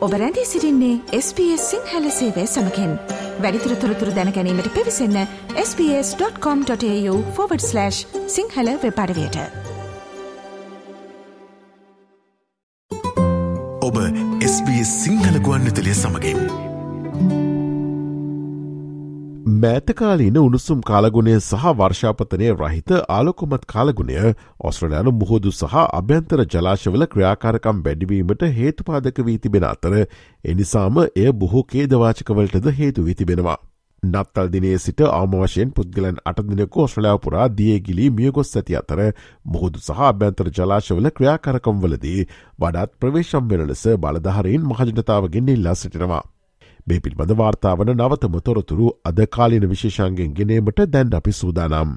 ඔබ රැඳී සිරින්නේ SBS සිංහල සේවය සමකෙන්. වැඩිතුර තොරතුර දැනැනීමට පිවිසන්න ps.com.ta/ සිංහල වෙපඩවයට ඔබ SBS සිංහල ගුවන්විතලය සමගින් මෑතකාලීන උණුසුම් කාලගුණය සහ වර්ෂාපතනය රහිත ආලොකොමත් කාලගුණය ඔස්ට්‍රලයානු මුහුදු සහ අභ්‍යන්තර ජලාශවල ක්‍රියාකාරකම් බැඩිවීමට හේතුපාදක වී තිබෙන අතර එනිසාම එය බොහෝ කේදවාචකවලටද හේතු විතිබෙනවා. නත්තල් දිනේ සිට ආමවශයෙන් පුද්ගලන් අටදිනක ඔස්ට්‍රලයා පුරා දියගිලි මියගොස් ඇති අතර මුහුදු සහ අභ්‍යන්තර ජලාශවල ක්‍රියාකරකම්වලදී වඩත් ප්‍රවේශම් වෙන ලෙස බලධහරයෙන් මහජනතාවගෙන් ඉල්ලා සිටිනවා. මේ පිල්බඳ වාර්තාාවන නවතම තොරතුරු අද කාලින විශේෂන්ගෙන් ගෙනීමට දැන් අපි සූදානම්.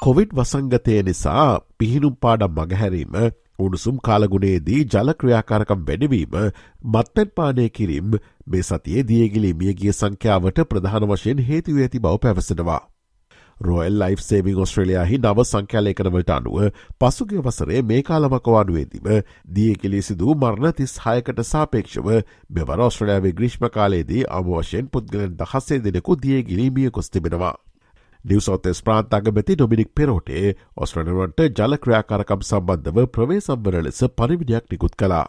කොවිඩ් වසංගතය නිසා පිහිනුම් පාඩම් මගහැරීම උණුසුම් කාලගුණේදී ජලක්‍රියාකාරකම් වැඩවීම මත්තැන් පානය කිරීම් මේ සතියේ දියගිලි මියගිය සංඛ්‍යාවට ප්‍රධාන වශයෙන් හේතුව ඇති බව පැවසෙනවා. රෝයල් ලයිෆ් සේවිං ඔස්ට්‍රලයාහි නව සංඛ්‍යාලයකනවලට අනුව පසුගේ වසරේ මේ කාලමකවානුවේදීම දියකිලි සිදු මරණ තිස් හයකට සාපේක්ෂව මෙවර ඔස්ට්‍රලයාාවේ ග්‍රීෂ්ම කාලයේදී අමවශයෙන් පුද්ගලෙන් දහස්සේ දෙනෙකු දියගිලීමිය කොස් තිබෙනවා. නිවසෝතෙස් ප්‍රාන්තගමැති ඩොමිනික් පෙරෝටේ ඔස්ට්‍රනරුවන්ට ජලක්‍රයාකාරකම් සම්බන්ධව ප්‍රවේ සම්බර ලෙස පරිවිඩයක් නිකුත් කලා.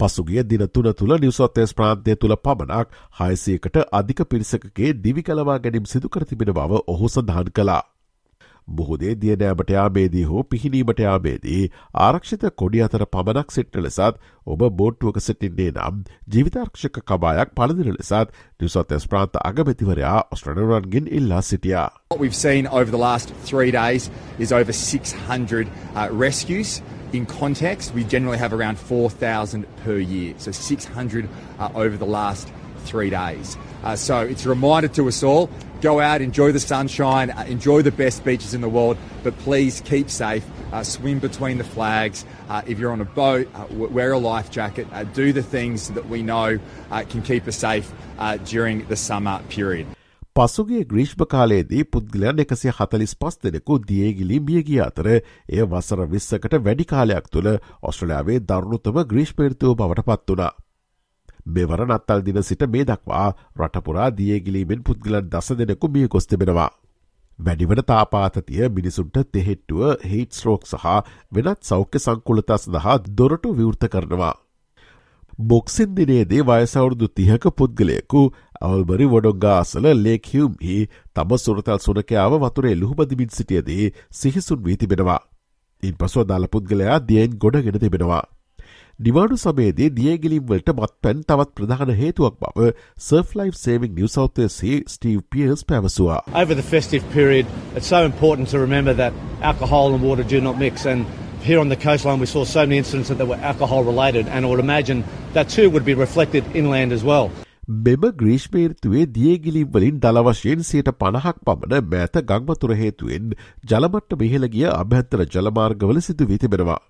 පසුගිය දින තුන තුළ නිවසොත්තේස් ප්‍රාන්තය තුළ පමණක් හයසයකට අධික පිරිසකගේ දිවි කලවා ගැනීම් සිදුකර තිබෙන බව ඔහු සඳහන් කලා. බොහෝදේ දියනෑමට යාබේදී හෝ පිහිනීමට යාබේදී ආරක්ෂිත කොඩි අතර පමණක් සිට්ට ලෙසත් ඔබ බෝට්ටුවක සිටින්නේ නම් ජීවිතාර්ක්ෂක කබායක් පලදින ලෙසත් නිවසොත්තස් ප්‍රාන්ත අගමැතිවරයා ඔස්ට්‍රනරන්ගෙන් ඉල්ලා සිටියා. What we've seen over the last three days is over 600 uh, rescues. In context, we generally have around 4,000 per year, so 600 uh, over the last three days. Uh, so it's a reminder to us all go out, enjoy the sunshine, uh, enjoy the best beaches in the world, but please keep safe. Uh, swim between the flags. Uh, if you're on a boat, uh, wear a life jacket. do the things that we know can keep us safe during the summer period. පසුගේ ග්‍රීෂ්ම කාලයේදී පුද්ගලයන් එකසිය හතලිස් පස් දෙනෙකු දියගිලි මියගිය අතර එය වසර විස්සකට වැඩි කාලයක් තුළ ඔස්ට්‍රලයාාවේ දරුණුතම ග්‍රීෂ්පේර්තුව බවට පත් වනා. මෙවර නත්තල් දින සිට මේ දක්වා රටපුරා දියගිලීමෙන් පුද්ගලන් දස දෙනෙකු මිය කොස් තිබෙනවා. වැඩිවන තාපාතතිය මිනිසුන්ට තෙහෙට්ටුව හිට ස්රෝක් සහ වෙනත් සෞඛ්‍ය සංකුලතා සඳහා දොරටු විවෘත කරනවා. බොක්සින් දිනේදී වයසවුරුදු තිහක පුද්ගලයකු අවල්බරි වොඩොග්ගා අසල ලේකහියුම්හි තම සුරතල් සුනකයාව වතුරේ ලුහබදිමින් සිටියදී සිහිසුන් වී තිබෙනවා. ඉන් පසුව දාල පුද්ගලයා දියෙන් ගොඩගෙන තිබෙනවා. නිවාඩු සමේදී දියගිලිම්වලට මත් පැන් තවත් ප්‍රධාන හේතුවක් බව සර්ෆ්ලයි් සේවිං නිවසෞතසේ ස්ටීව් පියර්ස් පැවසවා. Over the festive period, it's so important to remember that alcohol and water do not mix and here on the coastline we saw so many incidents that were alcohol related and I would imagine that too would be reflected inland as well. මෙම ග්‍රීෂ්මේර්තුවේ දියගිලිවලින් දලවශයෙන් සයට පණහක් පමණ මෑත ගංවතුර හේතුවෙන් ජලමට්ට මෙහෙලගිය අභ්‍යන්තර ජලමාර්ගවල සිදු විතිබෙනවා.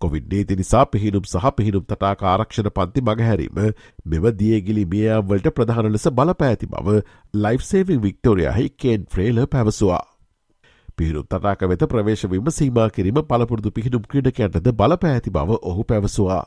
කොවිඩ්නේති නිසා පිහිනුම් සහ පිහිනුම් තටාක ආරක්ෂණ පන්ති මගහැරීම මෙම දියගිලි මියවලට ප්‍රධාන ලෙස බලපෑති බව ලයිෆ්සේවිං වික්ටෝරයාහි කේන් ෆ්‍රේල පැවසවා. පිහිනුම් තටාක වෙත ප්‍රවේශවීම සීමා කිරීම පලපුරදු පිහිනුම් ක්‍රඩකයන්ටද බලපෑති බව ඔහු පැවසවා.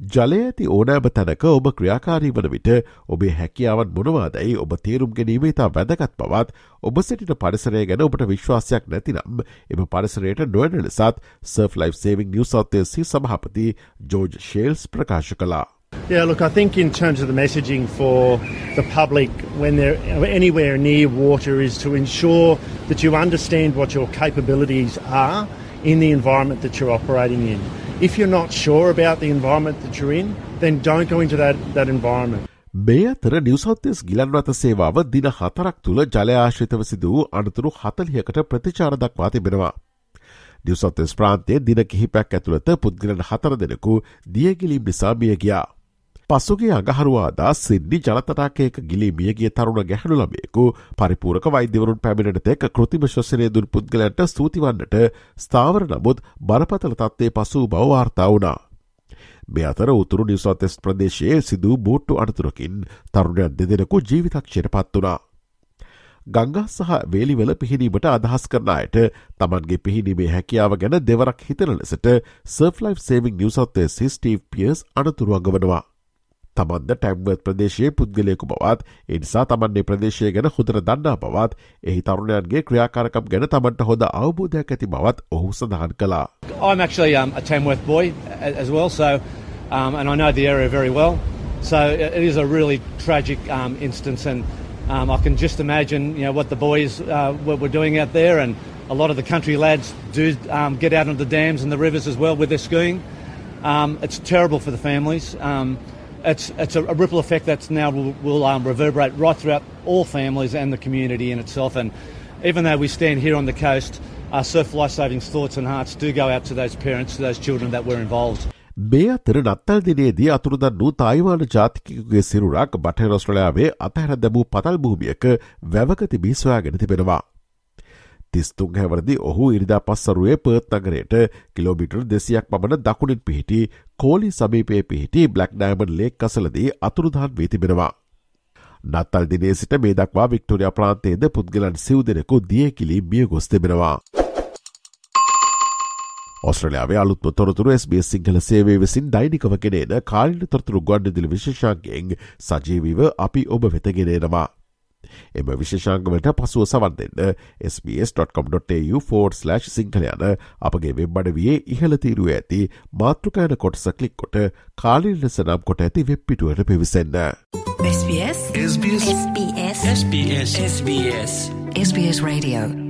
ජලය ඇති ඕනෑම තැනක ඔබ ක්‍රියාකාරී වන විට ඔබේ හැකියාවන් මොනවාදැයි ඔබ තේරුම් ගැනීමේ තා වැදගත් පවත් ඔබ සිටිට පරිසරය ගැන ඔබට විශ්වාසයක් නැතිනම් එම පරිසරයට නොවන ලෙසත් සර්ෆ් ලයි් සේවිං නිවසෞතයසි සභහපති ජෝජ් ශේල්ස් ප්‍රකාශ කලා. Yeah, look, I think in terms of the messaging for the public when they're anywhere near water is to ensure that you understand what your capabilities are in the environment that you're operating in. If you're not sure about the environment that you're in, then don't go into that, that environment. මේ අතර නිවසෞත්තස් ගිලන්වත සේවාව දින හතරක් තුළ ජලයාශ්‍රිතව සිදු වූ අනතුරු හතලියකට ප්‍රතිචාර දක්වා තිබෙනවා. නිවසොත්තස් ප්‍රාන්තය දින කිහිපැක් ඇතුළත පුද්ගලන හතර දෙනෙකු දියගිලිම් නිසා මිය ගියා. පසුගේ අගහරුවාදා සිද්දි ජනතටාකයක ගිලි මියගිය තරුණ ගැහණු ළමයෙකු පරිපූරක වෛද්‍යවරුන් පැමිණට එක් කෘතිම ශවසනය දුන් පුද්ගලන්ට ස්තුතිවන්නට ස්ථාවර නමුත් බරපතල තත්වේ පසූ බවවාර්තා වුණා. මේ අතර උතුරු නිවසාතෙස් ප්‍රදේශයේ සිදූ බෝට්ටු අනතුරකින් තරුණයන් දෙදෙනකු ජීවිතක්ෂයට පත් වනා. ගංගා සහ වේලිවල පිහිනීමට අදහස් කරන අයට තමන්ගේ පිහිනීමේ හැකියාව ගැන දෙවරක් හිතන ලෙසට සර්ෆ්ලයි් සේවිං නිවසත්වය සිස්ටීව් පියස් අනතුරුවග වනවා. තමන්ද ටැම්වත් ප්‍රදේශයේ පුද්ගලයකු බවත් එනිසා තමන්නේ ප්‍රදේශය ගැන හොදර දන්නා බවත් එහි තරුණයන්ගේ ක්‍රියාකාරකම් ගැන තමන්ට හොඳ අවබෝධයක් ඇති බවත් ඔහු සඳහන් කලා. I'm actually um, a Tamworth boy as well, so um, and I know the area very well. So it is a really tragic um, instance, and um, I can just imagine you know what the boys uh, were doing out there, and a lot of the country lads do um, get out on the dams and the rivers as well with their skiing. Um, it's terrible for the families. Um, it's it's a, a, ripple effect that's now will, will um, reverberate right throughout all families and the community in itself. And even though we stand here on the coast, our surf life savings thoughts and hearts do go out to those parents, to those children that were involved. මේ අතර නත්තල් දිනේදී අතුරුදන් වූ තායිවාන ජාතිකකුගේ සිරුරක් බටහිරොස්ට්‍රලයාාවේ අතහැර දැමූ පතල් භූමියක වැවක තිබී සොයාගෙන තිබෙනවා. තිස්තුන් හැවරදි ඔහු ඉරිදා පස්සරුවේ පර්ත් නගරයට කිලෝමිටර් දෙසියක් පමණ දකුණින් පිහිටි කෝලි සමීපය පිහිටි බ්ලක් ඩෑමන් ලේක් කසලදී අතුරුදහන් වී තිබෙනවා. නත්තල් දිනේ සිට මේ දක්වා වික්ටෝරිය ප්‍රාන්තේද පුද්ගලන් සිව් දෙනෙකු දියකිලි මිය ගොස් තිබෙනවා. ඔස්ට්‍රලයාාවේ අලුත්ම තොරතුර SBS සිංහල සේවේ විසින් දෛනිකව කෙනේන කාලින තොරතුරු ගොඩ්ඩදිල විශේෂාන්ගෙන් සජීවිව අපි ඔබ වෙතගෙනේනවා. එම විශේෂංගවලට පසුව සවන් දෙන්න SBS.com.tu4/ සිංහල යන අපගේ වෙබ්බඩ වියේ ඉහළ තීරුව ඇති මාතෘකයන කොටස කලික් කොට කාලින් ලෙස නම් කොට ඇති වෙබ්පිටුවට පිවිසන්න. SBS SBS SBS SBS SBS SBS Radio